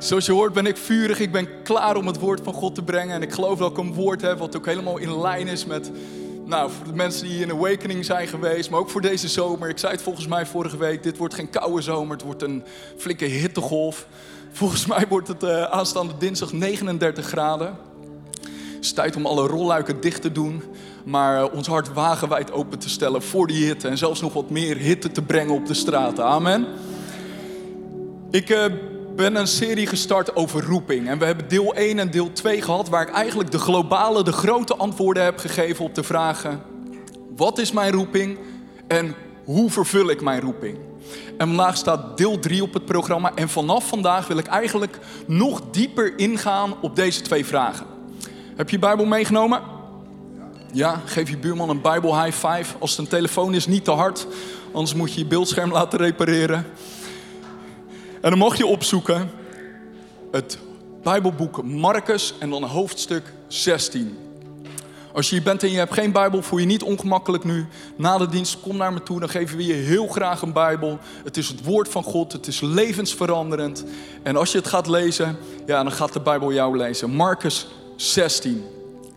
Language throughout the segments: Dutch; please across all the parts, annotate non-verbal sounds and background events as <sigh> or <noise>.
Zoals je hoort ben ik vurig, ik ben klaar om het woord van God te brengen. En ik geloof dat ik een woord heb wat ook helemaal in lijn is met, nou, voor de mensen die in Awakening zijn geweest, maar ook voor deze zomer. Ik zei het volgens mij vorige week, dit wordt geen koude zomer, het wordt een flinke hittegolf. Volgens mij wordt het uh, aanstaande dinsdag 39 graden. Het is tijd om alle rolluiken dicht te doen, maar uh, ons hart wagenwijd open te stellen voor die hitte. En zelfs nog wat meer hitte te brengen op de straten. Amen. Ik... Uh, ben een serie gestart over roeping. En we hebben deel 1 en deel 2 gehad, waar ik eigenlijk de globale, de grote antwoorden heb gegeven op de vragen: wat is mijn roeping en hoe vervul ik mijn roeping? En vandaag staat deel 3 op het programma. En vanaf vandaag wil ik eigenlijk nog dieper ingaan op deze twee vragen. Heb je je Bijbel meegenomen? Ja, geef je buurman een Bijbel high five. Als het een telefoon is, niet te hard. Anders moet je je beeldscherm laten repareren. En dan mag je opzoeken het Bijbelboek Marcus en dan hoofdstuk 16. Als je hier bent en je hebt geen Bijbel, voel je niet ongemakkelijk nu. Na de dienst, kom naar me toe, dan geven we je heel graag een Bijbel. Het is het woord van God, het is levensveranderend. En als je het gaat lezen, ja, dan gaat de Bijbel jou lezen. Marcus 16.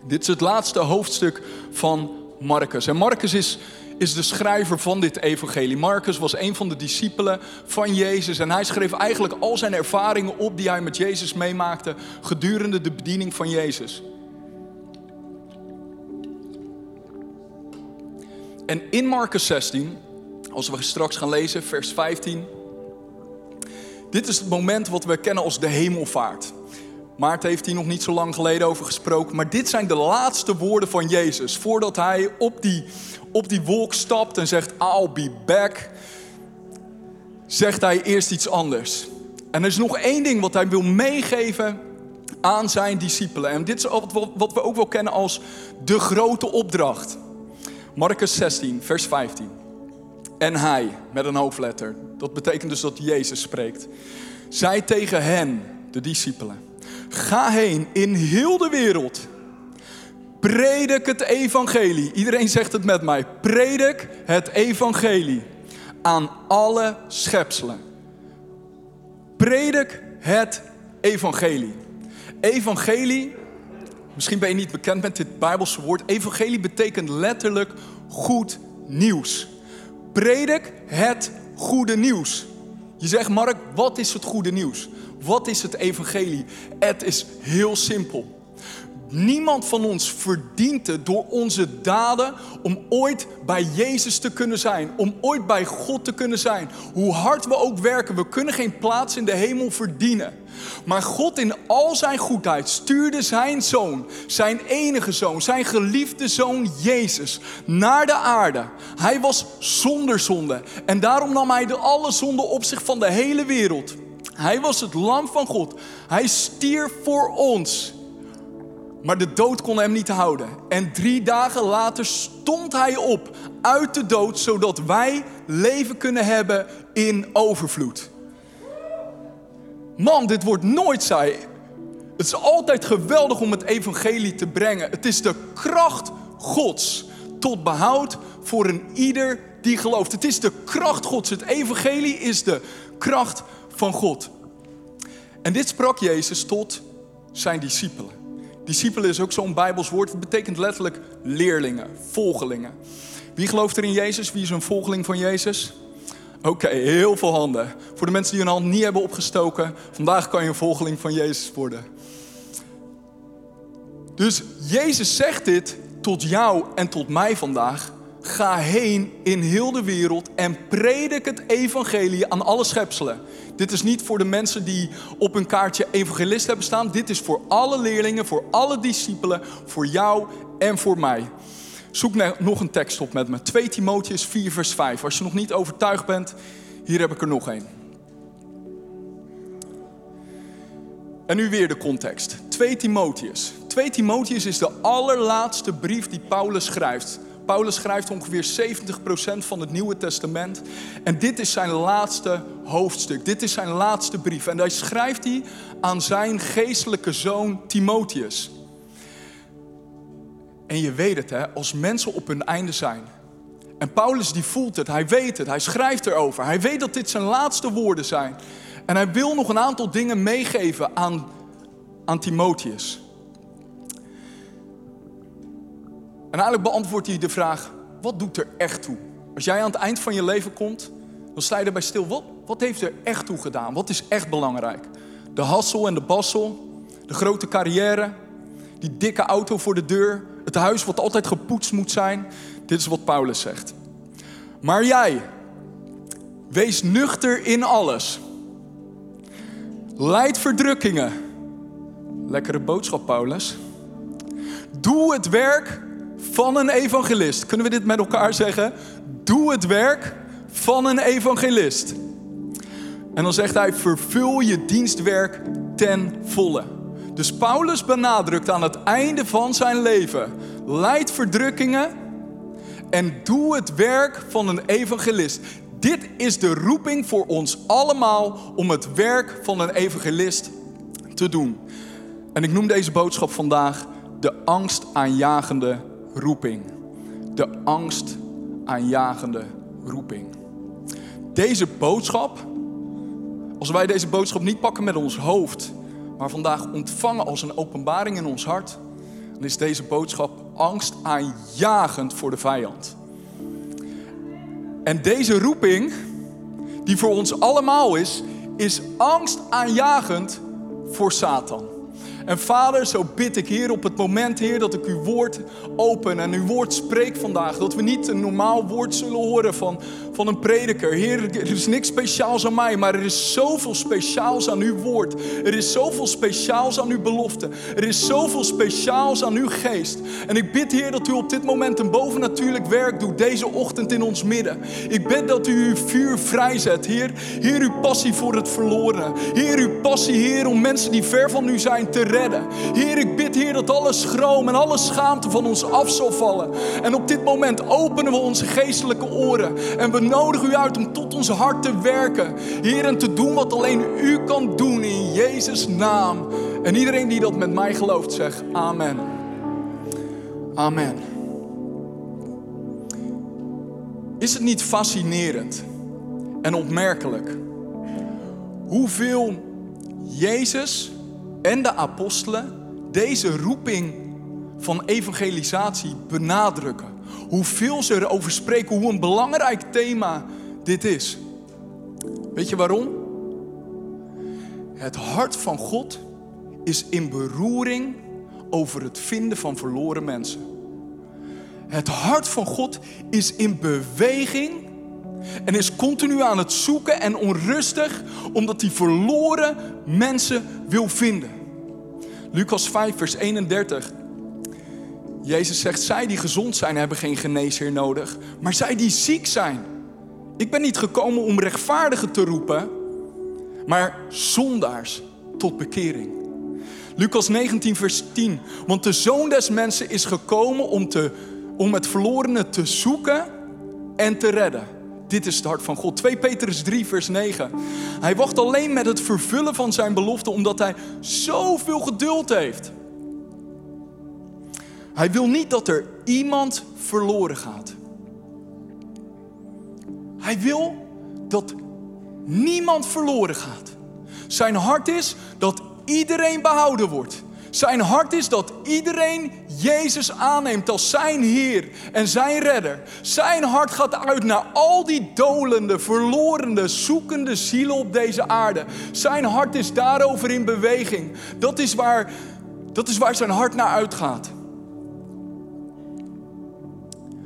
Dit is het laatste hoofdstuk van Marcus. En Marcus is is de schrijver van dit evangelie. Marcus was een van de discipelen van Jezus en hij schreef eigenlijk al zijn ervaringen op die hij met Jezus meemaakte gedurende de bediening van Jezus. En in Marcus 16, als we straks gaan lezen, vers 15. Dit is het moment wat we kennen als de hemelvaart. Maarten heeft hier nog niet zo lang geleden over gesproken. Maar dit zijn de laatste woorden van Jezus. Voordat hij op die, op die wolk stapt en zegt, I'll be back. Zegt hij eerst iets anders. En er is nog één ding wat hij wil meegeven aan zijn discipelen. En dit is wat we ook wel kennen als de grote opdracht. Marcus 16, vers 15. En hij, met een hoofdletter. Dat betekent dus dat Jezus spreekt. Zij tegen hen, de discipelen. Ga heen in heel de wereld. Predik het evangelie. Iedereen zegt het met mij. Predik het evangelie aan alle schepselen. Predik het evangelie. Evangelie, misschien ben je niet bekend met dit Bijbelse woord. Evangelie betekent letterlijk goed nieuws. Predik het goede nieuws. Je zegt, Mark, wat is het goede nieuws? Wat is het evangelie? Het is heel simpel. Niemand van ons verdient het door onze daden om ooit bij Jezus te kunnen zijn, om ooit bij God te kunnen zijn. Hoe hard we ook werken, we kunnen geen plaats in de hemel verdienen. Maar God in al zijn goedheid stuurde zijn zoon, zijn enige zoon, zijn geliefde zoon Jezus naar de aarde. Hij was zonder zonde en daarom nam hij de alle zonde op zich van de hele wereld. Hij was het lam van God. Hij stierf voor ons. Maar de dood kon hem niet houden. En drie dagen later stond hij op uit de dood, zodat wij leven kunnen hebben in overvloed. Man, dit wordt nooit saai. Het is altijd geweldig om het evangelie te brengen. Het is de kracht Gods tot behoud voor een ieder die gelooft. Het is de kracht Gods. Het evangelie is de kracht van God. En dit sprak Jezus tot zijn discipelen. Discipelen is ook zo'n Bijbels woord. Het betekent letterlijk leerlingen, volgelingen. Wie gelooft er in Jezus? Wie is een volgeling van Jezus? Oké, heel veel handen. Voor de mensen die hun hand niet hebben opgestoken, vandaag kan je een volgeling van Jezus worden. Dus Jezus zegt dit tot jou en tot mij vandaag. Ga heen in heel de wereld en predik het evangelie aan alle schepselen. Dit is niet voor de mensen die op hun kaartje evangelist hebben staan. Dit is voor alle leerlingen, voor alle discipelen, voor jou en voor mij. Zoek nog een tekst op met me. 2 Timotheus 4 vers 5. Als je nog niet overtuigd bent, hier heb ik er nog een. En nu weer de context. 2 Timotheus. 2 Timotheus is de allerlaatste brief die Paulus schrijft. Paulus schrijft ongeveer 70% van het Nieuwe Testament. En dit is zijn laatste hoofdstuk. Dit is zijn laatste brief. En daar schrijft hij aan zijn geestelijke zoon Timotheus. En je weet het, hè, als mensen op hun einde zijn. En Paulus die voelt het, hij weet het, hij schrijft erover. Hij weet dat dit zijn laatste woorden zijn. En hij wil nog een aantal dingen meegeven aan, aan Timotheus. En eigenlijk beantwoordt hij de vraag: wat doet er echt toe? Als jij aan het eind van je leven komt, dan sta je erbij stil. Wat, wat heeft er echt toe gedaan? Wat is echt belangrijk? De hassel en de bassel, de grote carrière, die dikke auto voor de deur, het huis wat altijd gepoetst moet zijn. Dit is wat Paulus zegt. Maar jij, wees nuchter in alles. Leid verdrukkingen. Lekkere boodschap, Paulus. Doe het werk van een evangelist. Kunnen we dit met elkaar zeggen? Doe het werk van een evangelist. En dan zegt hij: vervul je dienstwerk ten volle. Dus Paulus benadrukt aan het einde van zijn leven: leid verdrukkingen en doe het werk van een evangelist. Dit is de roeping voor ons allemaal om het werk van een evangelist te doen. En ik noem deze boodschap vandaag de angstaanjagende roeping. De angstaanjagende roeping. Deze boodschap, als wij deze boodschap niet pakken met ons hoofd, maar vandaag ontvangen als een openbaring in ons hart, dan is deze boodschap angstaanjagend voor de vijand. En deze roeping, die voor ons allemaal is, is angstaanjagend voor Satan. En vader, zo bid ik hier op het moment, Heer, dat ik uw woord open en uw woord spreek vandaag. Dat we niet een normaal woord zullen horen van, van een prediker. Heer, er is niks speciaals aan mij, maar er is zoveel speciaals aan uw woord. Er is zoveel speciaals aan uw belofte. Er is zoveel speciaals aan uw geest. En ik bid, Heer, dat u op dit moment een bovennatuurlijk werk doet, deze ochtend in ons midden. Ik bid dat u uw vuur vrijzet, Heer. Heer, uw passie voor het verloren. Heer, uw passie, Heer, om mensen die ver van u zijn te redden. Heer, ik bid, Heer, dat alle schroom en alle schaamte van ons af zal vallen. En op dit moment openen we onze geestelijke oren. En we nodigen u uit om tot ons hart te werken. Heer, en te doen wat alleen u kan doen in Jezus' naam. En iedereen die dat met mij gelooft, zegt amen. Amen. Is het niet fascinerend en opmerkelijk hoeveel Jezus en de apostelen deze roeping van evangelisatie benadrukken. Hoeveel ze erover spreken, hoe een belangrijk thema dit is. Weet je waarom? Het hart van God is in beroering over het vinden van verloren mensen. Het hart van God is in beweging en is continu aan het zoeken en onrustig omdat hij verloren mensen wil vinden. Lucas 5, vers 31. Jezus zegt, zij die gezond zijn hebben geen geneesheer nodig, maar zij die ziek zijn. Ik ben niet gekomen om rechtvaardigen te roepen, maar zondaars tot bekering. Lucas 19, vers 10. Want de zoon des mensen is gekomen om, te, om het verlorene te zoeken en te redden. Dit is het hart van God. 2 Petrus 3, vers 9. Hij wacht alleen met het vervullen van zijn belofte omdat hij zoveel geduld heeft. Hij wil niet dat er iemand verloren gaat. Hij wil dat niemand verloren gaat. Zijn hart is dat iedereen behouden wordt. Zijn hart is dat iedereen Jezus aanneemt als zijn Heer en zijn Redder. Zijn hart gaat uit naar al die dolende, verlorende, zoekende zielen op deze aarde. Zijn hart is daarover in beweging. Dat is waar, dat is waar zijn hart naar uitgaat.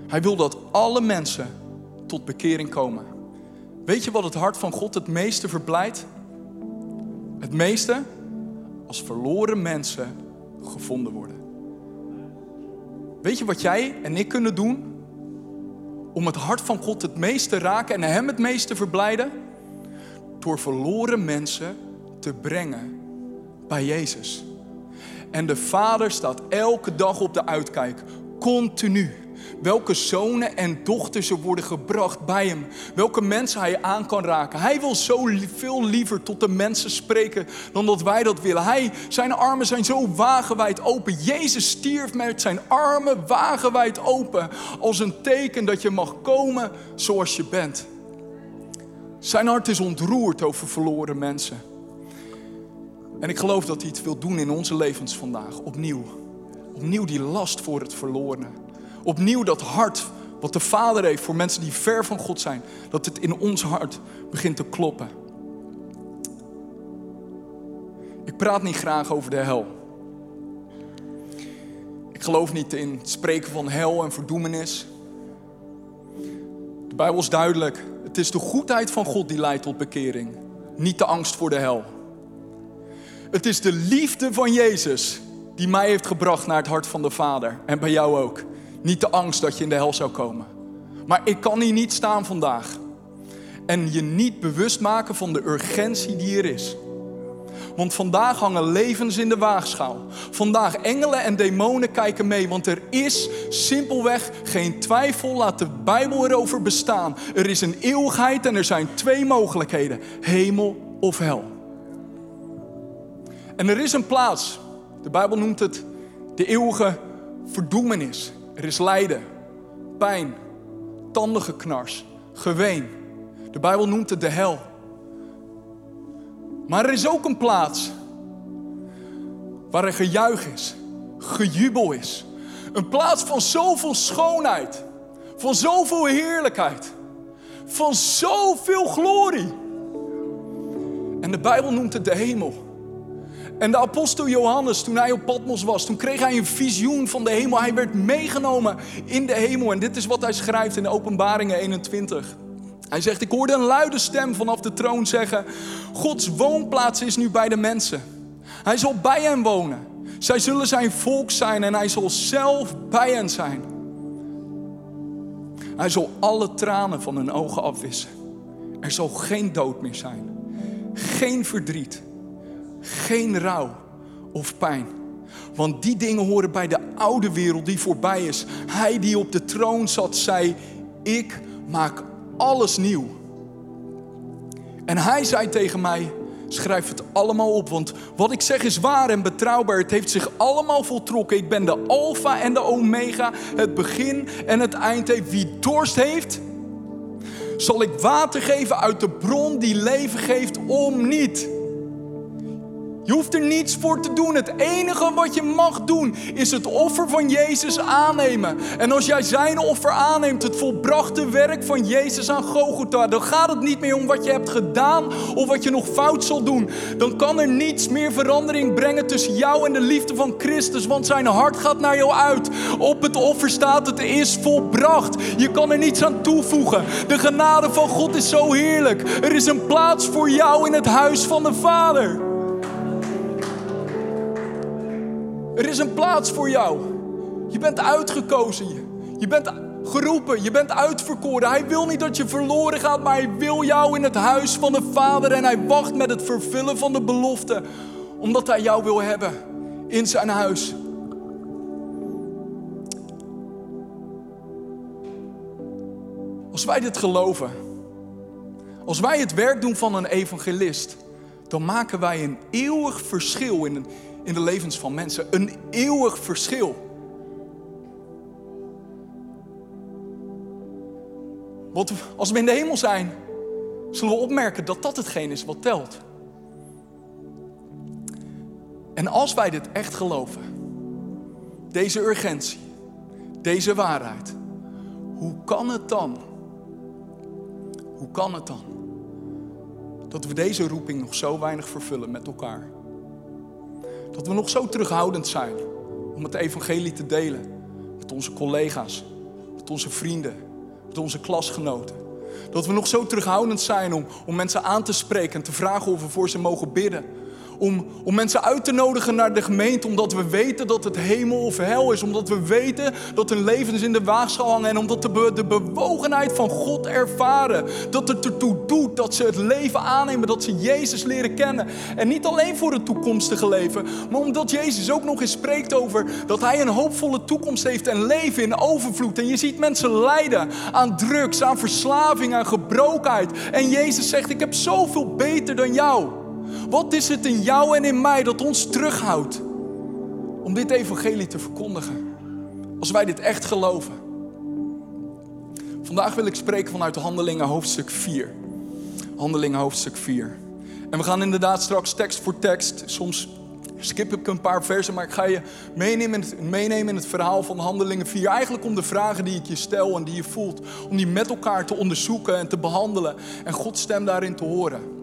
Hij wil dat alle mensen tot bekering komen. Weet je wat het hart van God het meeste verblijdt? Het meeste? Als verloren mensen gevonden worden. Weet je wat jij en ik kunnen doen om het hart van God het meest te raken en Hem het meest te verblijden? Door verloren mensen te brengen bij Jezus. En de Vader staat elke dag op de uitkijk, continu welke zonen en dochters er worden gebracht bij hem. Welke mensen hij aan kan raken. Hij wil zo veel liever tot de mensen spreken dan dat wij dat willen. Hij, zijn armen zijn zo wagenwijd open. Jezus stierf met zijn armen wagenwijd open. Als een teken dat je mag komen zoals je bent. Zijn hart is ontroerd over verloren mensen. En ik geloof dat hij het wil doen in onze levens vandaag, opnieuw. Opnieuw die last voor het verloren. Opnieuw dat hart wat de Vader heeft voor mensen die ver van God zijn, dat het in ons hart begint te kloppen. Ik praat niet graag over de hel. Ik geloof niet in het spreken van hel en verdoemenis. De Bijbel is duidelijk. Het is de goedheid van God die leidt tot bekering, niet de angst voor de hel. Het is de liefde van Jezus die mij heeft gebracht naar het hart van de Vader en bij jou ook. Niet de angst dat je in de hel zou komen. Maar ik kan hier niet staan vandaag en je niet bewust maken van de urgentie die er is. Want vandaag hangen levens in de waagschaal. Vandaag engelen en demonen kijken mee. Want er is simpelweg geen twijfel. Laat de Bijbel erover bestaan. Er is een eeuwigheid en er zijn twee mogelijkheden: hemel of hel. En er is een plaats. De Bijbel noemt het de eeuwige verdoemenis. Er is lijden, pijn, tandengeknars, geween. De Bijbel noemt het de hel. Maar er is ook een plaats waar er gejuich is, gejubel is. Een plaats van zoveel schoonheid, van zoveel heerlijkheid, van zoveel glorie. En de Bijbel noemt het de hemel. En de apostel Johannes, toen hij op Patmos was, toen kreeg hij een visioen van de hemel. Hij werd meegenomen in de hemel. En dit is wat hij schrijft in Openbaringen 21. Hij zegt, ik hoorde een luide stem vanaf de troon zeggen, Gods woonplaats is nu bij de mensen. Hij zal bij hen wonen. Zij zullen zijn volk zijn en hij zal zelf bij hen zijn. Hij zal alle tranen van hun ogen afwissen. Er zal geen dood meer zijn. Geen verdriet. Geen rouw of pijn. Want die dingen horen bij de oude wereld die voorbij is. Hij die op de troon zat, zei: Ik maak alles nieuw. En hij zei tegen mij: Schrijf het allemaal op, want wat ik zeg is waar en betrouwbaar. Het heeft zich allemaal voltrokken. Ik ben de Alpha en de Omega, het begin en het eind. Wie dorst heeft, zal ik water geven uit de bron die leven geeft om niet. Je hoeft er niets voor te doen. Het enige wat je mag doen is het offer van Jezus aannemen. En als jij zijn offer aanneemt, het volbrachte werk van Jezus aan Gogota, dan gaat het niet meer om wat je hebt gedaan of wat je nog fout zal doen. Dan kan er niets meer verandering brengen tussen jou en de liefde van Christus, want zijn hart gaat naar jou uit. Op het offer staat: het is volbracht. Je kan er niets aan toevoegen. De genade van God is zo heerlijk. Er is een plaats voor jou in het huis van de Vader. Er is een plaats voor jou. Je bent uitgekozen. Je bent geroepen. Je bent uitverkoren. Hij wil niet dat je verloren gaat, maar hij wil jou in het huis van de Vader. En hij wacht met het vervullen van de belofte. Omdat hij jou wil hebben in zijn huis. Als wij dit geloven, als wij het werk doen van een evangelist, dan maken wij een eeuwig verschil in, in de levens van mensen. Een eeuwig verschil. Want als we in de hemel zijn, zullen we opmerken dat dat hetgeen is wat telt. En als wij dit echt geloven, deze urgentie, deze waarheid, hoe kan het dan? Hoe kan het dan dat we deze roeping nog zo weinig vervullen met elkaar? Dat we nog zo terughoudend zijn om het evangelie te delen met onze collega's, met onze vrienden, met onze klasgenoten. Dat we nog zo terughoudend zijn om, om mensen aan te spreken en te vragen of we voor ze mogen bidden om, om mensen uit te nodigen naar de gemeente, omdat we weten dat het hemel of hel is. Omdat we weten dat hun levens in de waagschaal hangen. En omdat de, de bewogenheid van God ervaren. Dat het ertoe doet dat ze het leven aannemen, dat ze Jezus leren kennen. En niet alleen voor het toekomstige leven, maar omdat Jezus ook nog eens spreekt over dat Hij een hoopvolle toekomst heeft en leven in overvloed. En je ziet mensen lijden aan drugs, aan verslaving, aan gebrokenheid. En Jezus zegt: Ik heb zoveel beter dan jou. Wat is het in jou en in mij dat ons terughoudt om dit evangelie te verkondigen? Als wij dit echt geloven. Vandaag wil ik spreken vanuit Handelingen hoofdstuk 4. Handelingen hoofdstuk 4. En we gaan inderdaad straks tekst voor tekst. Soms skip ik een paar versen, maar ik ga je meenemen, meenemen in het verhaal van Handelingen 4. Eigenlijk om de vragen die ik je stel en die je voelt, om die met elkaar te onderzoeken en te behandelen en Gods stem daarin te horen.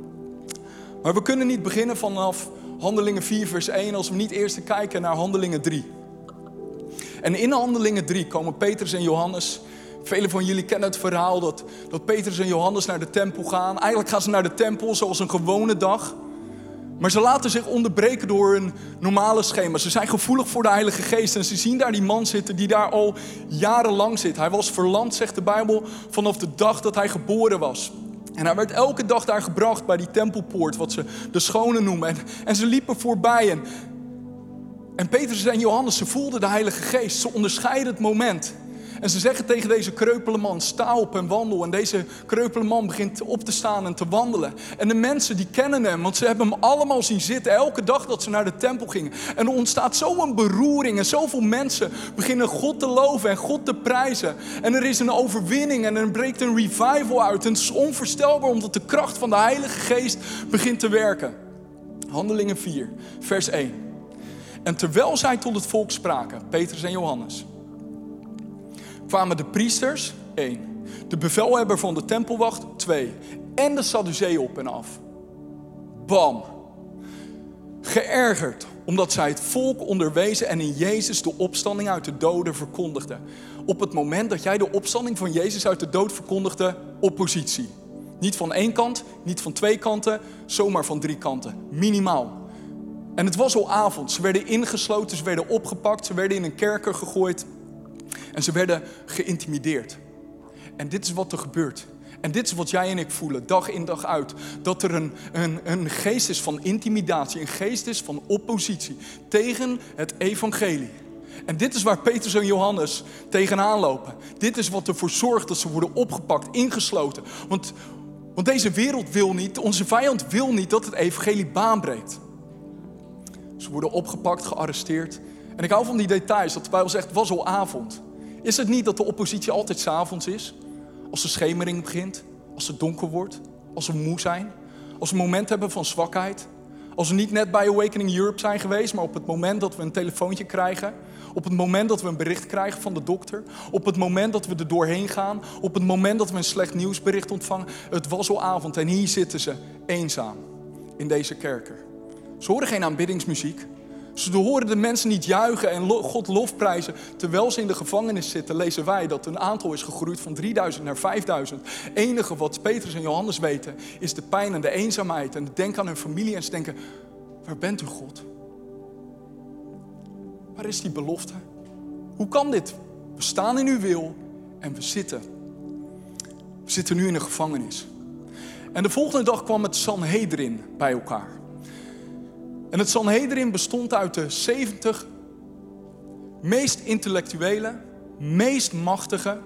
Maar we kunnen niet beginnen vanaf Handelingen 4, vers 1 als we niet eerst kijken naar Handelingen 3. En in Handelingen 3 komen Petrus en Johannes. Velen van jullie kennen het verhaal dat, dat Petrus en Johannes naar de tempel gaan. Eigenlijk gaan ze naar de tempel zoals een gewone dag. Maar ze laten zich onderbreken door een normale schema. Ze zijn gevoelig voor de Heilige Geest en ze zien daar die man zitten die daar al jarenlang zit. Hij was verlamd, zegt de Bijbel, vanaf de dag dat hij geboren was. En hij werd elke dag daar gebracht bij die tempelpoort, wat ze de schone noemen. En, en ze liepen voorbij. En, en Petrus en Johannes, ze voelden de Heilige Geest. Ze onderscheiden het moment. En ze zeggen tegen deze kreupele man, sta op en wandel. En deze kreupele man begint op te staan en te wandelen. En de mensen die kennen hem, want ze hebben hem allemaal zien zitten. Elke dag dat ze naar de tempel gingen. En er ontstaat zo'n beroering en zoveel mensen beginnen God te loven en God te prijzen. En er is een overwinning en er breekt een revival uit. En het is onvoorstelbaar omdat de kracht van de Heilige Geest begint te werken. Handelingen 4, vers 1. En terwijl zij tot het volk spraken, Petrus en Johannes kwamen de priesters, één. De bevelhebber van de tempelwacht, twee. En de Sadduceeën op en af. Bam. Geërgerd omdat zij het volk onderwezen en in Jezus de opstanding uit de doden verkondigden. Op het moment dat jij de opstanding van Jezus uit de dood verkondigde, oppositie. Niet van één kant, niet van twee kanten, zomaar van drie kanten. Minimaal. En het was al avond. Ze werden ingesloten, ze werden opgepakt, ze werden in een kerker gegooid. En ze werden geïntimideerd. En dit is wat er gebeurt. En dit is wat jij en ik voelen, dag in dag uit. Dat er een, een, een geest is van intimidatie, een geest is van oppositie tegen het evangelie. En dit is waar Petrus en Johannes tegenaan lopen. Dit is wat ervoor zorgt dat ze worden opgepakt, ingesloten. Want, want deze wereld wil niet, onze vijand wil niet dat het evangelie baan breekt. Ze worden opgepakt, gearresteerd. En ik hou van die details, dat de Bijbel zegt, was al avond. Is het niet dat de oppositie altijd s'avonds is? Als de schemering begint, als het donker wordt, als we moe zijn, als we een moment hebben van zwakheid. Als we niet net bij Awakening Europe zijn geweest, maar op het moment dat we een telefoontje krijgen, op het moment dat we een bericht krijgen van de dokter, op het moment dat we er doorheen gaan, op het moment dat we een slecht nieuwsbericht ontvangen. Het was al avond en hier zitten ze eenzaam in deze kerker. Ze horen geen aanbiddingsmuziek, ze horen de mensen niet juichen en God lofprijzen. Terwijl ze in de gevangenis zitten, lezen wij dat een aantal is gegroeid van 3000 naar 5000. enige wat Petrus en Johannes weten, is de pijn en de eenzaamheid. En denken aan hun familie en ze denken, waar bent u God? Waar is die belofte? Hoe kan dit? We staan in uw wil en we zitten. We zitten nu in een gevangenis. En de volgende dag kwam het Sanhedrin bij elkaar. En het Sanhedrin bestond uit de 70 meest intellectuele, meest machtige,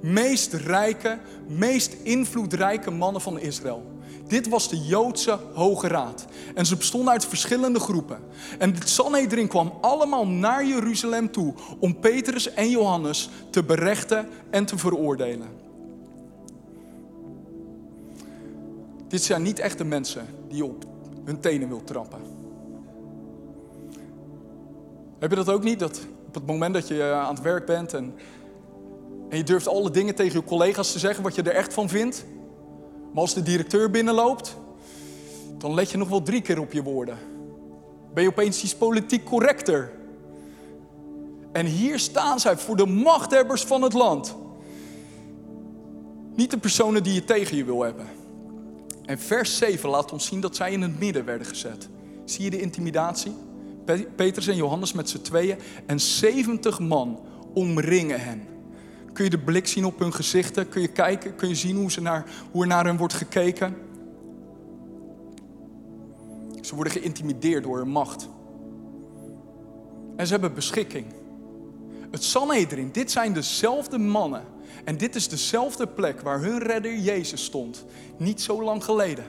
meest rijke, meest invloedrijke mannen van Israël. Dit was de Joodse Hoge Raad. En ze bestonden uit verschillende groepen. En het Sanhedrin kwam allemaal naar Jeruzalem toe om Petrus en Johannes te berechten en te veroordelen. Dit zijn niet echte mensen die je op hun tenen wil trappen. Heb je dat ook niet? Dat op het moment dat je eh, aan het werk bent en, en je durft alle dingen tegen je collega's te zeggen wat je er echt van vindt. Maar als de directeur binnenloopt, dan let je nog wel drie keer op je woorden. Ben je opeens iets politiek correcter. En hier staan zij voor de machthebbers van het land. Niet de personen die je tegen je wil hebben. En vers 7 laat ons zien dat zij in het midden werden gezet. Zie je de intimidatie? Petrus en Johannes met z'n tweeën en 70 man omringen hen. Kun je de blik zien op hun gezichten? Kun je kijken? Kun je zien hoe, ze naar, hoe er naar hen wordt gekeken? Ze worden geïntimideerd door hun macht. En ze hebben beschikking. Het Sanhedrin, dit zijn dezelfde mannen. En dit is dezelfde plek waar hun redder Jezus stond. Niet zo lang geleden.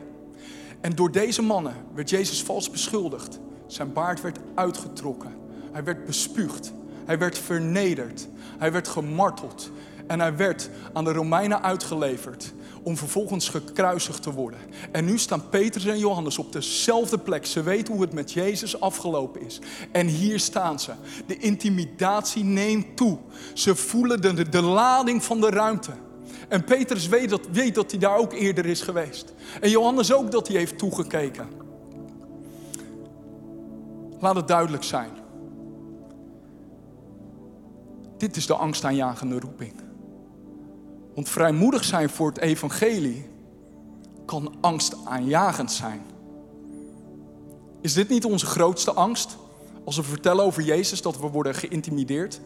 En door deze mannen werd Jezus vals beschuldigd. Zijn baard werd uitgetrokken. Hij werd bespuugd. Hij werd vernederd. Hij werd gemarteld. En hij werd aan de Romeinen uitgeleverd om vervolgens gekruisigd te worden. En nu staan Petrus en Johannes op dezelfde plek. Ze weten hoe het met Jezus afgelopen is. En hier staan ze. De intimidatie neemt toe. Ze voelen de, de lading van de ruimte. En Petrus weet dat, weet dat hij daar ook eerder is geweest. En Johannes ook dat hij heeft toegekeken. Laat het duidelijk zijn. Dit is de angstaanjagende roeping. Want vrijmoedig zijn voor het evangelie kan angstaanjagend zijn. Is dit niet onze grootste angst? Als we vertellen over Jezus, dat we worden geïntimideerd.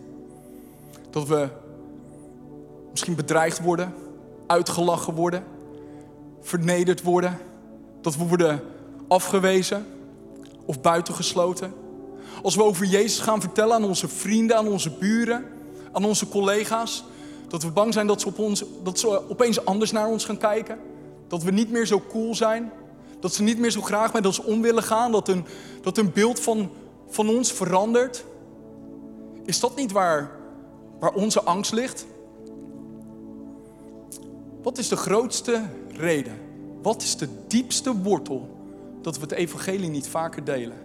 Dat we misschien bedreigd worden, uitgelachen worden, vernederd worden. Dat we worden afgewezen of buitengesloten. Als we over Jezus gaan vertellen aan onze vrienden, aan onze buren, aan onze collega's, dat we bang zijn dat ze, op ons, dat ze opeens anders naar ons gaan kijken. Dat we niet meer zo cool zijn. Dat ze niet meer zo graag met ons om willen gaan. Dat een, dat een beeld van, van ons verandert. Is dat niet waar, waar onze angst ligt? Wat is de grootste reden? Wat is de diepste wortel dat we het evangelie niet vaker delen?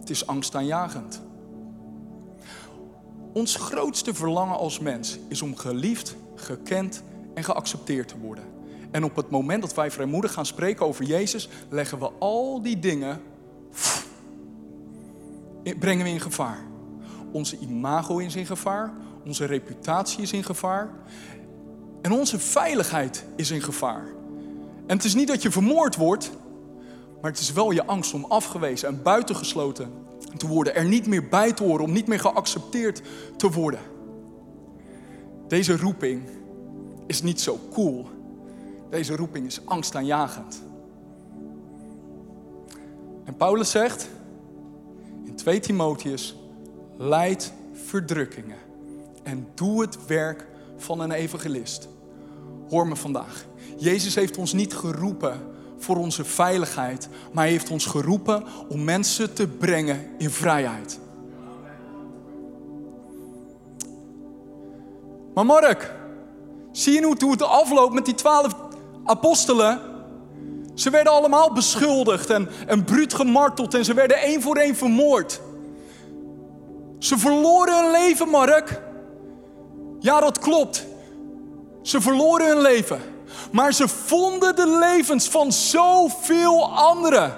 Het is angstaanjagend. Ons grootste verlangen als mens is om geliefd, gekend en geaccepteerd te worden. En op het moment dat wij vrijmoedig gaan spreken over Jezus, leggen we al die dingen, brengen we in gevaar. Onze imago is in gevaar, onze reputatie is in gevaar en onze veiligheid is in gevaar. En het is niet dat je vermoord wordt, maar het is wel je angst om afgewezen en buitengesloten te worden, er niet meer bij te horen, om niet meer geaccepteerd te worden. Deze roeping is niet zo cool. Deze roeping is angstaanjagend. En Paulus zegt in 2 Timotheus: leid verdrukkingen en doe het werk van een evangelist. Hoor me vandaag. Jezus heeft ons niet geroepen voor onze veiligheid, maar hij heeft ons geroepen om mensen te brengen in vrijheid. Maar Mark, zie je hoe het afloopt met die twaalf apostelen? Ze werden allemaal beschuldigd en, en bruut gemarteld en ze werden één voor één vermoord. Ze verloren hun leven, Mark. Ja, dat klopt. Ze verloren hun leven. Maar ze vonden de levens van zoveel anderen.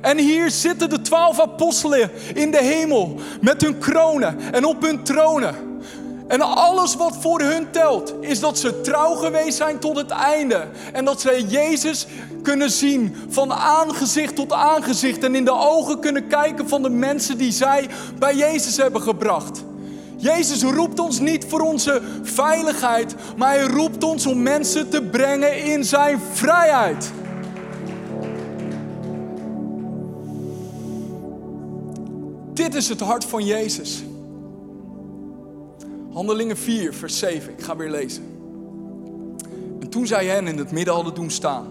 En hier zitten de twaalf apostelen in de hemel met hun kronen en op hun tronen. En alles wat voor hun telt, is dat ze trouw geweest zijn tot het einde. En dat ze Jezus kunnen zien van aangezicht tot aangezicht. En in de ogen kunnen kijken van de mensen die zij bij Jezus hebben gebracht. Jezus roept ons niet voor onze veiligheid, maar hij roept ons om mensen te brengen in zijn vrijheid. Dit is het hart van Jezus. Handelingen 4, vers 7. Ik ga weer lezen. En toen zij hen in het midden hadden doen staan,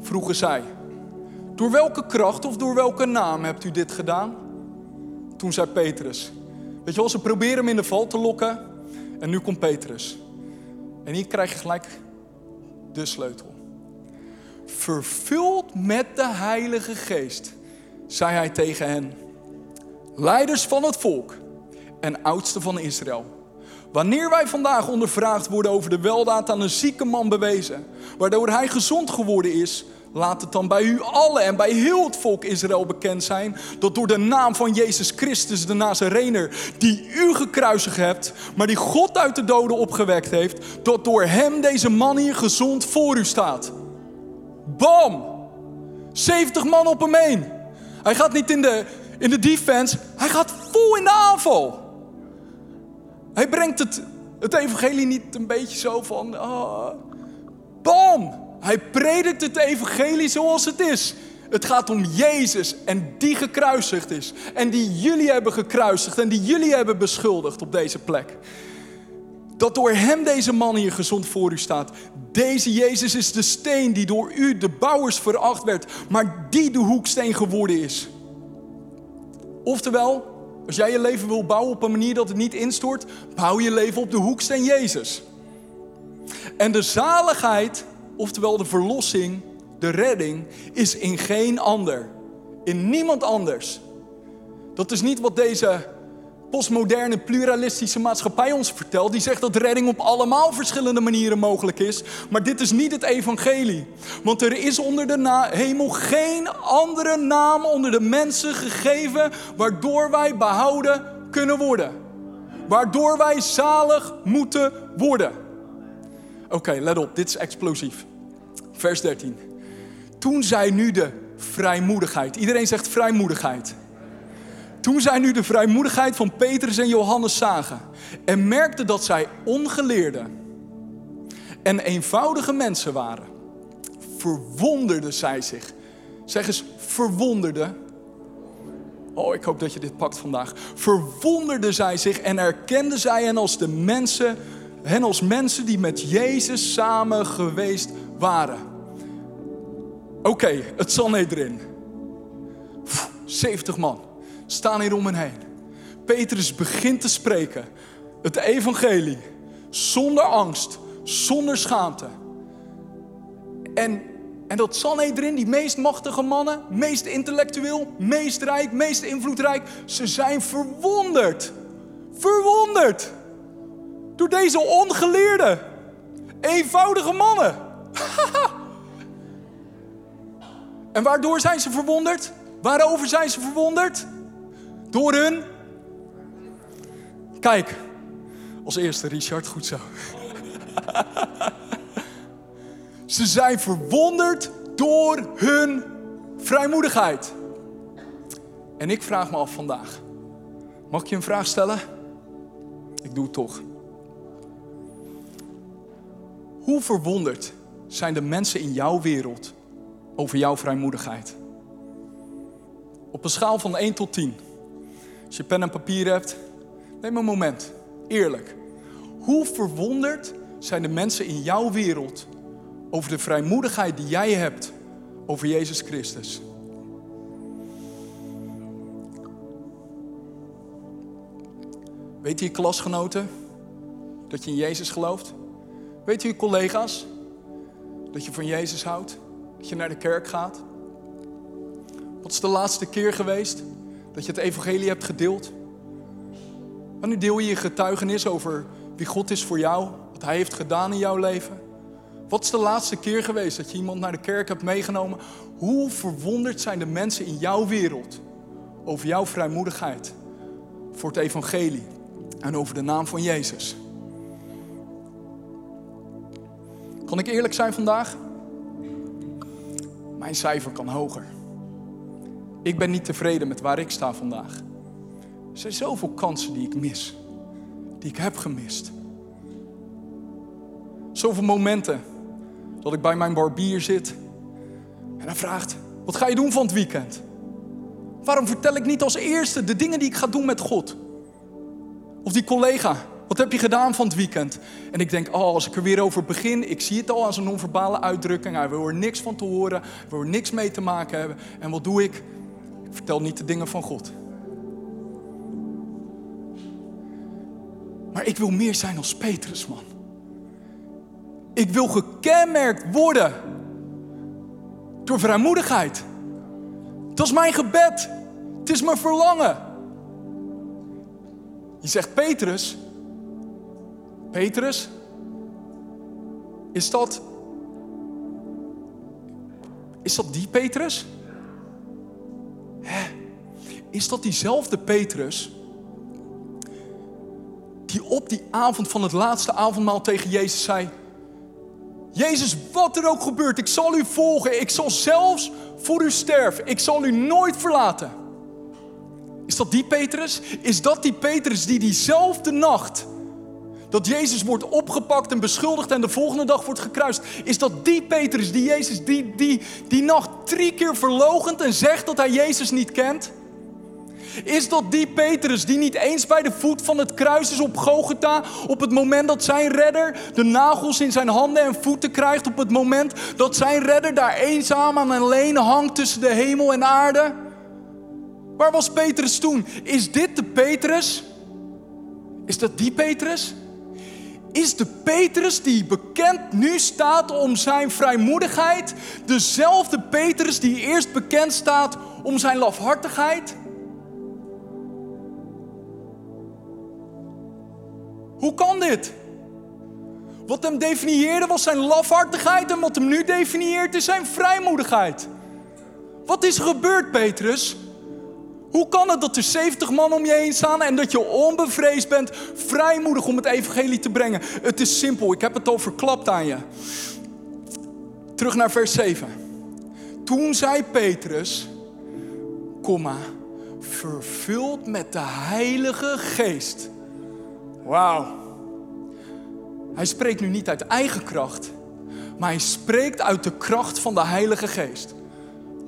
vroegen zij: Door welke kracht of door welke naam hebt u dit gedaan? Toen zei Petrus: Weet je wel, ze proberen hem in de val te lokken. En nu komt Petrus. En hier krijg je gelijk de sleutel. Vervuld met de Heilige Geest, zei hij tegen hen: Leiders van het volk en oudsten van Israël. Wanneer wij vandaag ondervraagd worden over de weldaad aan een zieke man bewezen, waardoor hij gezond geworden is, Laat het dan bij u allen en bij heel het volk Israël bekend zijn dat door de naam van Jezus Christus, de Nazarener, die u gekruisigd hebt, maar die God uit de doden opgewekt heeft, dat door hem deze man hier gezond voor u staat. Bam! 70 man op hem heen. Hij gaat niet in de, in de defense, hij gaat vol in de aanval. Hij brengt het, het evangelie niet een beetje zo van, uh, bam! Hij predikt het evangelie zoals het is. Het gaat om Jezus en die gekruisigd is. En die jullie hebben gekruisigd en die jullie hebben beschuldigd op deze plek. Dat door hem deze man hier gezond voor u staat. Deze Jezus is de steen die door u, de bouwers, veracht werd. Maar die de hoeksteen geworden is. Oftewel, Als jij je leven wil bouwen op een manier dat het niet instort, bouw je leven op de hoeksteen Jezus. En de zaligheid, oftewel de verlossing, de redding, is in geen ander. In niemand anders. Dat is niet wat deze postmoderne, pluralistische maatschappij ons vertelt. Die zegt dat redding op allemaal verschillende manieren mogelijk is. Maar dit is niet het evangelie. Want er is onder de hemel geen andere naam onder de mensen gegeven waardoor wij behouden kunnen worden. Waardoor wij zalig moeten worden. Oké, let op, dit is explosief. Vers 13. Toen zij nu de vrijmoedigheid. Iedereen zegt vrijmoedigheid. Toen zij nu de vrijmoedigheid van Petrus en Johannes zagen en merkten dat zij ongeleerde en eenvoudige mensen waren, verwonderden zij zich. Zeg eens, verwonderde. Oh, ik hoop dat je dit pakt vandaag. Verwonderden zij zich en erkenden zij hen als de mensen, hen als mensen die met Jezus samen geweest waren. Oké, okay, het erin. 70 man staan hier om hen heen. Petrus begint te spreken. Het evangelie. Zonder angst, zonder schaamte. En, en dat Sanhedrin, die meest machtige mannen, meest intellectueel, meest rijk, meest invloedrijk, ze zijn verwonderd. Verwonderd. Door deze ongeleerde, eenvoudige mannen. <laughs> en waardoor zijn ze verwonderd? Waarover zijn ze verwonderd? Door hun. Kijk, als eerste Richard, goed zo. <laughs> Ze zijn verwonderd door hun vrijmoedigheid. En ik vraag me af vandaag: mag ik je een vraag stellen? Ik doe het toch. Hoe verwonderd zijn de mensen in jouw wereld over jouw vrijmoedigheid? Op een schaal van 1 tot 10. Als je pen en papier hebt, neem een moment. Eerlijk. Hoe verwonderd zijn de mensen in jouw wereld over de vrijmoedigheid die jij hebt over Jezus Christus? Weet je klasgenoten dat je in Jezus gelooft? Weet je collega's dat je van Jezus houdt? Dat je naar de kerk gaat? Wat is de laatste keer geweest dat je het evangelie hebt gedeeld? Wanneer deel je je getuigenis over wie God is voor jou, wat Hij heeft gedaan in jouw leven? Wat is de laatste keer geweest dat je iemand naar de kerk hebt meegenomen? Hoe verwonderd zijn de mensen in jouw wereld over jouw vrijmoedigheid voor het evangelie en over de naam van Jezus? Kan ik eerlijk zijn vandaag? Mijn cijfer kan hoger. Ik ben niet tevreden met waar ik sta vandaag. Er zijn zoveel kansen die ik mis. Die ik heb gemist. Zoveel momenten dat ik bij mijn barbier zit. En hij vraagt, wat ga je doen van het weekend? Waarom vertel ik niet als eerste de dingen die ik ga doen met God? Of die collega, wat heb je gedaan van het weekend? En ik denk, oh, als ik er weer over begin, ik zie het al als een non-verbale uitdrukking. Hij wil er niks van te horen, wil er niks mee te maken hebben. En wat doe ik? Vertel niet de dingen van God. Maar ik wil meer zijn als Petrus, man. Ik wil gekenmerkt worden door vrijmoedigheid. Dat is mijn gebed. Het is mijn verlangen. Je zegt Petrus. Petrus, is dat. Is dat die Petrus? Hè? Is dat diezelfde Petrus die op die avond van het laatste avondmaal tegen Jezus zei: Jezus, wat er ook gebeurt, ik zal u volgen. Ik zal zelfs voor u sterven. Ik zal u nooit verlaten. Is dat die Petrus? Is dat die Petrus die diezelfde nacht dat Jezus wordt opgepakt en beschuldigd en de volgende dag wordt gekruist. Is dat die Petrus die Jezus die, die, die nacht drie keer verlogend en zegt dat hij Jezus niet kent? Is dat die Petrus die niet eens bij de voet van het kruis is op Gogeta op het moment dat zijn redder de nagels in zijn handen en voeten krijgt, op het moment dat zijn redder daar eenzaam en alleen hangt tussen de hemel en aarde? Waar was Petrus toen? Is dit de Petrus? Is dat die Petrus? Is de Petrus die bekend nu staat om zijn vrijmoedigheid dezelfde Petrus die eerst bekend staat om zijn lafhartigheid? Hoe kan dit? Wat hem definieerde was zijn lafhartigheid en wat hem nu definieert is zijn vrijmoedigheid. Wat is er gebeurd, Petrus? Hoe kan het dat er 70 man om je heen staan en dat je onbevreesd bent, vrijmoedig om het evangelie te brengen? Het is simpel, ik heb het al verklapt aan je. Terug naar vers 7. Toen zei Petrus, komma, vervuld met de Heilige Geest. Wauw. Hij spreekt nu niet uit eigen kracht, maar hij spreekt uit de kracht van de Heilige Geest.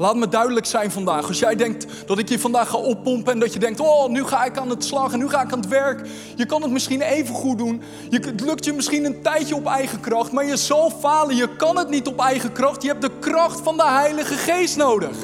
Laat me duidelijk zijn vandaag. Als jij denkt dat ik je vandaag ga oppompen en dat je denkt, oh, nu ga ik aan het slag en nu ga ik aan het werk. Je kan het misschien even goed doen. Je, het lukt je misschien een tijdje op eigen kracht, maar je zal falen. Je kan het niet op eigen kracht. Je hebt de kracht van de Heilige Geest nodig.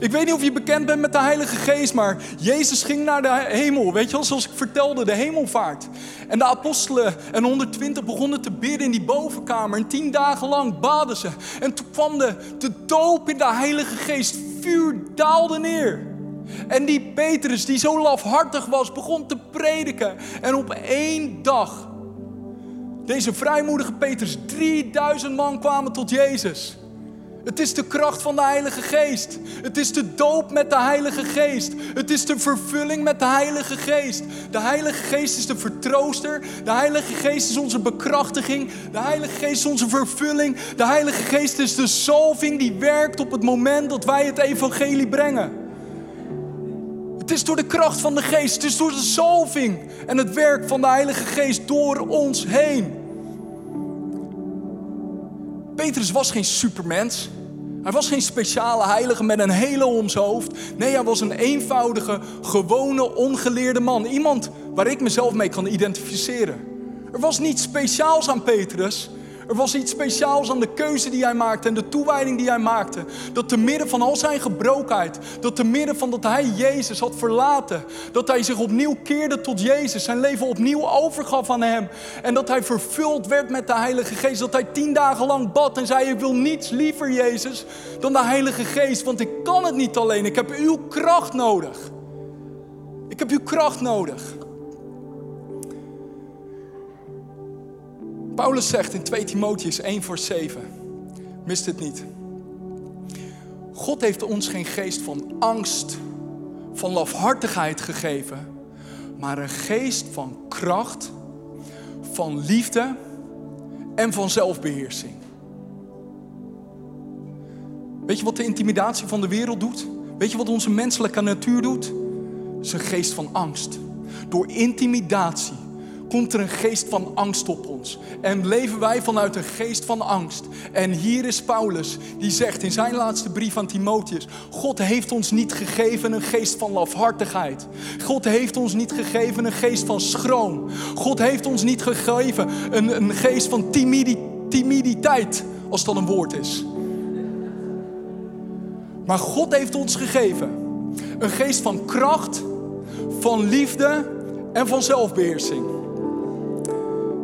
Ik weet niet of je bekend bent met de Heilige Geest, maar Jezus ging naar de hemel. Weet je wel, zoals ik vertelde, de hemelvaart. En de apostelen en 120 begonnen te bidden in die bovenkamer. En tien dagen lang baden ze. En toen kwam de, de doop in de Heilige Geest. Vuur daalde neer. En die Petrus, die zo lafhartig was, begon te prediken. En op één dag, deze vrijmoedige Petrus, 3000 man kwamen tot Jezus. Het is de kracht van de Heilige Geest. Het is de doop met de Heilige Geest. Het is de vervulling met de Heilige Geest. De Heilige Geest is de vertrooster. De Heilige Geest is onze bekrachtiging. De Heilige Geest is onze vervulling. De Heilige Geest is de zalving die werkt op het moment dat wij het evangelie brengen. Het is door de kracht van de Geest. Het is door de zalving en het werk van de Heilige Geest door ons heen. Petrus was geen supermens. Hij was geen speciale heilige met een hele om hoofd. Nee, hij was een eenvoudige, gewone, ongeleerde man. Iemand waar ik mezelf mee kan identificeren. Er was niets speciaals aan Petrus. Er was iets speciaals aan de keuze die hij maakte en de toewijding die hij maakte. Dat te midden van al zijn gebrokenheid, dat te midden van dat hij Jezus had verlaten, dat hij zich opnieuw keerde tot Jezus, zijn leven opnieuw overgaf aan hem. En dat hij vervuld werd met de Heilige Geest. Dat hij tien dagen lang bad en zei: Ik wil niets liever, Jezus, dan de Heilige Geest, want ik kan het niet alleen. Ik heb uw kracht nodig. Ik heb uw kracht nodig. Paulus zegt in 2 Timotheus 1 voor 7, mist het niet. God heeft ons geen geest van angst, van lafhartigheid gegeven, maar een geest van kracht, van liefde en van zelfbeheersing. Weet je wat de intimidatie van de wereld doet? Weet je wat onze menselijke natuur doet? Het geest van angst. Door intimidatie komt er een geest van angst op ons. En leven wij vanuit een geest van angst. En hier is Paulus, die zegt in zijn laatste brief aan Timotheus: God heeft ons niet gegeven een geest van lafhartigheid. God heeft ons niet gegeven een geest van schroom. God heeft ons niet gegeven een, een geest van timiditeit, als dat een woord is. Maar God heeft ons gegeven een geest van kracht, van liefde en van zelfbeheersing.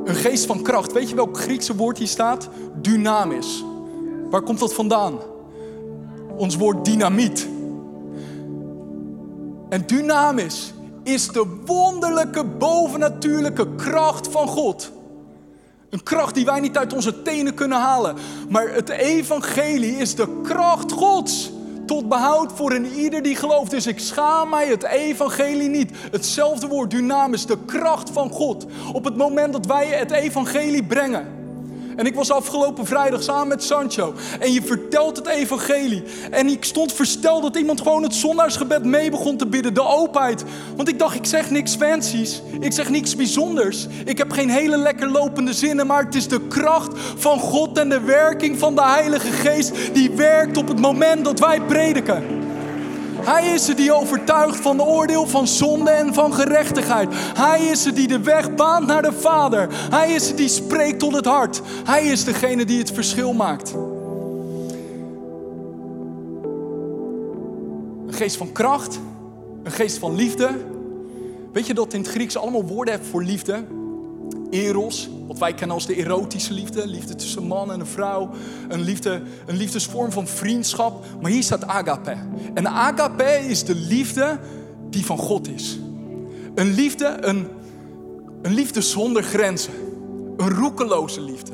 Een geest van kracht. Weet je welk Griekse woord hier staat? Dynamis. Waar komt dat vandaan? Ons woord dynamiet. En dynamis is de wonderlijke bovennatuurlijke kracht van God. Een kracht die wij niet uit onze tenen kunnen halen. Maar het evangelie is de kracht Gods tot behoud voor een ieder die gelooft. Dus ik schaam mij het evangelie niet. Hetzelfde woord, dynamis, de kracht van God. Op het moment dat wij het evangelie brengen. En ik was afgelopen vrijdag samen met Sancho. En je vertelt het evangelie. En ik stond versteld dat iemand gewoon het zondagsgebed mee begon te bidden. De openheid. Want ik dacht, ik zeg niks fancies. Ik zeg niks bijzonders. Ik heb geen hele lekker lopende zinnen. Maar het is de kracht van God en de werking van de Heilige Geest. Die werkt op het moment dat wij prediken. Hij is het die overtuigt van de oordeel van zonde en van gerechtigheid. Hij is het die de weg baant naar de Vader. Hij is het die spreekt tot het hart. Hij is degene die het verschil maakt. Een geest van kracht, een geest van liefde. Weet je dat in het Grieks allemaal woorden hebben voor liefde? Eros, wat wij kennen als de erotische liefde, liefde tussen een man en een vrouw, een, liefde, een liefdesvorm van vriendschap. Maar hier staat agape. En agape is de liefde die van God is. Een liefde, een, een liefde zonder grenzen. Een roekeloze liefde.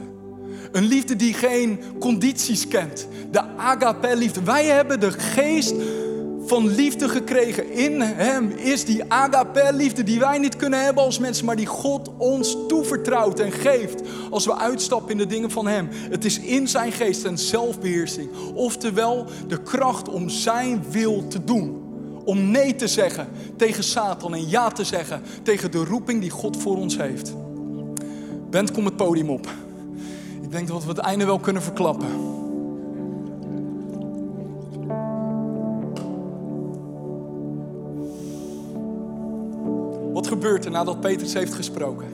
Een liefde die geen condities kent. De agape-liefde. Wij hebben de geest van liefde gekregen. In Hem is die agape-liefde die wij niet kunnen hebben als mensen, maar die God ons toevertrouwt en geeft als we uitstappen in de dingen van Hem. Het is in Zijn geest en zelfbeheersing. Oftewel de kracht om Zijn wil te doen. Om nee te zeggen tegen Satan en ja te zeggen tegen de roeping die God voor ons heeft. Bent, kom het podium op. Ik denk dat we het einde wel kunnen verklappen. Gebeurt er nadat Petrus heeft gesproken?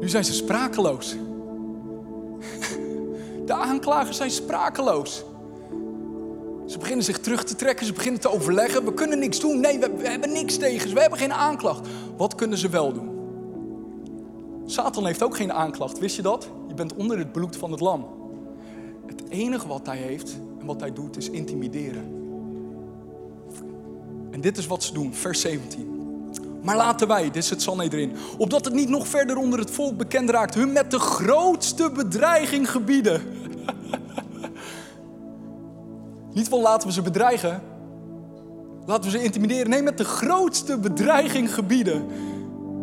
Nu zijn ze sprakeloos. <laughs> De aanklagers zijn sprakeloos. Ze beginnen zich terug te trekken, ze beginnen te overleggen. We kunnen niks doen. Nee, we, we hebben niks tegen ze. We hebben geen aanklacht. Wat kunnen ze wel doen? Satan heeft ook geen aanklacht, wist je dat? Je bent onder het bloed van het lam. Het enige wat hij heeft en wat hij doet is intimideren. En dit is wat ze doen, vers 17. Maar laten wij, dit is het erin, opdat het niet nog verder onder het volk bekend raakt, hun met de grootste bedreiging gebieden. <laughs> niet van laten we ze bedreigen, laten we ze intimideren. Nee, met de grootste bedreiging gebieden.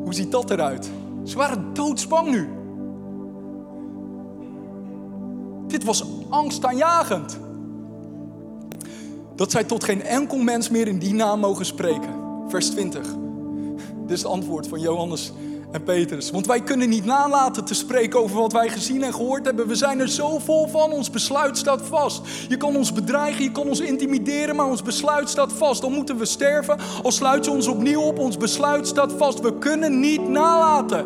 Hoe ziet dat eruit? Ze waren doodsbang nu. Dit was angstaanjagend. Dat zij tot geen enkel mens meer in die naam mogen spreken. Vers 20. Dit is het antwoord van Johannes en Petrus. Want wij kunnen niet nalaten te spreken over wat wij gezien en gehoord hebben. We zijn er zo vol van. Ons besluit staat vast. Je kan ons bedreigen, je kan ons intimideren, maar ons besluit staat vast. Dan moeten we sterven. Al sluit je ons opnieuw op, ons besluit staat vast. We kunnen niet nalaten.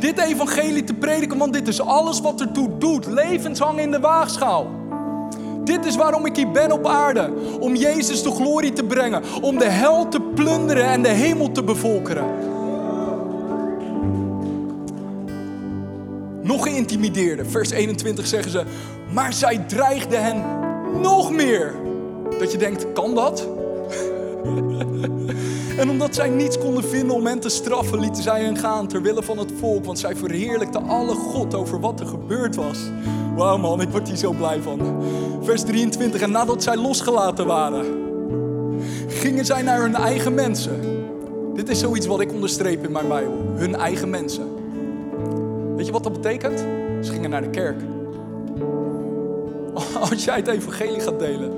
Dit evangelie te prediken, want dit is alles wat ertoe doet. Levens hangen in de waagschaal. Dit is waarom ik hier ben op aarde. Om Jezus de glorie te brengen. Om de hel te plunderen en de hemel te bevolkeren. Nog geïntimideerder. Vers 21 zeggen ze. Maar zij dreigde hen nog meer. Dat je denkt, kan dat? <laughs> en omdat zij niets konden vinden om hen te straffen, lieten zij hen gaan ter wille van het volk. Want zij verheerlijkten alle God over wat er gebeurd was. Wauw man, ik word hier zo blij van. Vers 23. En nadat zij losgelaten waren, gingen zij naar hun eigen mensen. Dit is zoiets wat ik onderstreep in mijn Bijbel. Hun eigen mensen. Weet je wat dat betekent? Ze gingen naar de kerk. <laughs> Als jij het evangelie gaat delen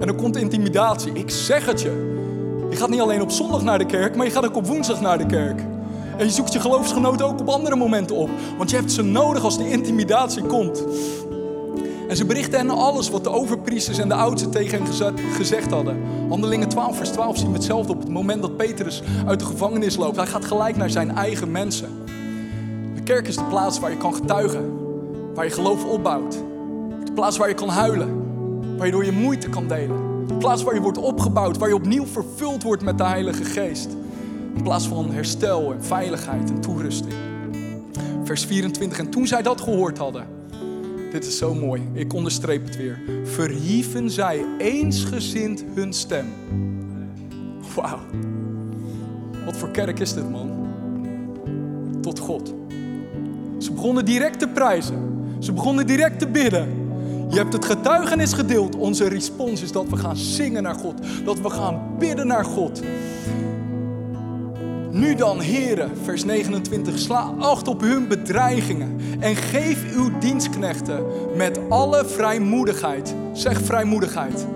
en er komt intimidatie, ik zeg het je. Je gaat niet alleen op zondag naar de kerk, maar je gaat ook op woensdag naar de kerk. En je zoekt je geloofsgenoten ook op andere momenten op. Want je hebt ze nodig als de intimidatie komt. En ze berichten hen alles wat de overpriesters en de oudsten tegen hen gezegd hadden. Handelingen 12, vers 12 zien we hetzelfde op het moment dat Petrus uit de gevangenis loopt. Hij gaat gelijk naar zijn eigen mensen. De kerk is de plaats waar je kan getuigen, waar je geloof opbouwt. De plaats waar je kan huilen, waar je door je moeite kan delen. De plaats waar je wordt opgebouwd, waar je opnieuw vervuld wordt met de Heilige Geest. In plaats van herstel en veiligheid en toerusting. Vers 24. En toen zij dat gehoord hadden. Dit is zo mooi. Ik onderstreep het weer. Verhieven zij eensgezind hun stem. Wauw. Wat voor kerk is dit, man? Tot God. Ze begonnen direct te prijzen. Ze begonnen direct te bidden. Je hebt het getuigenis gedeeld. Onze respons is dat we gaan zingen naar God. Dat we gaan bidden naar God. Nu dan, heren, vers 29, sla acht op hun bedreigingen en geef uw dienstknechten met alle vrijmoedigheid, zeg vrijmoedigheid,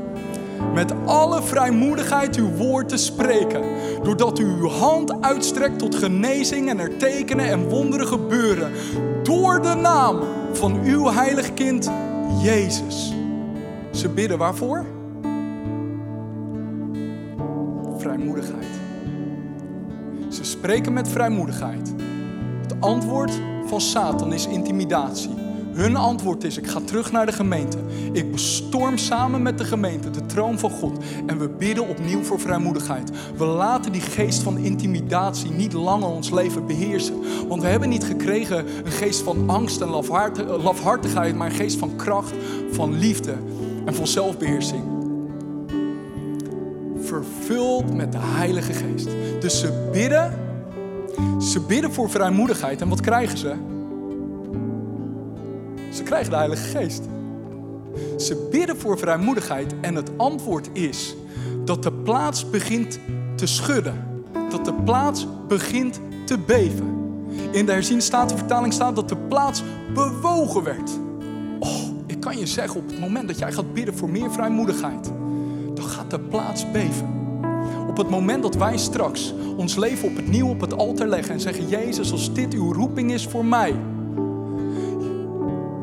met alle vrijmoedigheid uw woord te spreken, doordat u uw hand uitstrekt tot genezing en er tekenen en wonderen gebeuren, door de naam van uw heilig kind Jezus. Ze bidden waarvoor? Vrijmoedigheid. Ze spreken met vrijmoedigheid. Het antwoord van Satan is intimidatie. Hun antwoord is: ik ga terug naar de gemeente. Ik bestorm samen met de gemeente de troon van God. En we bidden opnieuw voor vrijmoedigheid. We laten die geest van intimidatie niet langer ons leven beheersen. Want we hebben niet gekregen een geest van angst en lafhartigheid, maar een geest van kracht, van liefde en van zelfbeheersing. Vervuld met de Heilige Geest. Dus ze bidden, ze bidden voor vrijmoedigheid. En wat krijgen ze? Ze krijgen de Heilige Geest. Ze bidden voor vrijmoedigheid en het antwoord is dat de plaats begint te schudden. Dat de plaats begint te beven. In de herziende vertaling staat dat de plaats bewogen werd. Oh, ik kan je zeggen, op het moment dat jij gaat bidden voor meer vrijmoedigheid, gaat de plaats beven. Op het moment dat wij straks ons leven op het nieuw op het altaar leggen en zeggen: Jezus, als dit uw roeping is voor mij,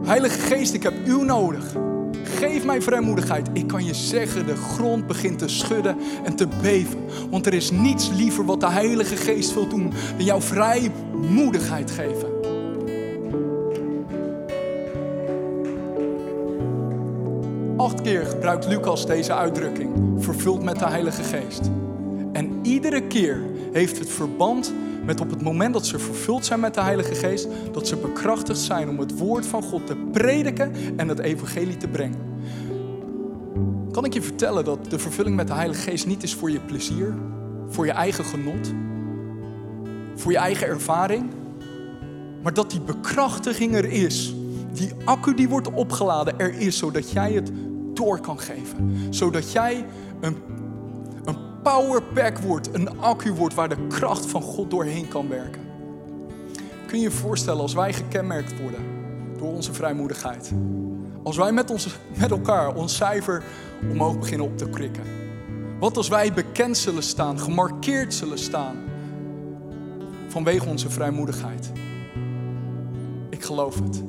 Heilige Geest, ik heb u nodig. Geef mij vrijmoedigheid. Ik kan je zeggen, de grond begint te schudden en te beven. Want er is niets liever wat de Heilige Geest wil doen dan jouw vrijmoedigheid geven. Keer gebruikt Lucas deze uitdrukking, vervuld met de Heilige Geest. En iedere keer heeft het verband met op het moment dat ze vervuld zijn met de Heilige Geest, dat ze bekrachtigd zijn om het woord van God te prediken en het evangelie te brengen. Kan ik je vertellen dat de vervulling met de Heilige Geest niet is voor je plezier, voor je eigen genot, voor je eigen ervaring, maar dat die bekrachtiging er is. Die accu die wordt opgeladen er is, zodat jij het door kan geven. Zodat jij een powerpack wordt, een accu wordt waar de kracht van God doorheen kan werken. Kun je je voorstellen als wij gekenmerkt worden door onze vrijmoedigheid? Als wij met, ons, met elkaar ons cijfer omhoog beginnen op te krikken. Wat als wij bekend zullen staan, gemarkeerd zullen staan vanwege onze vrijmoedigheid? Ik geloof het.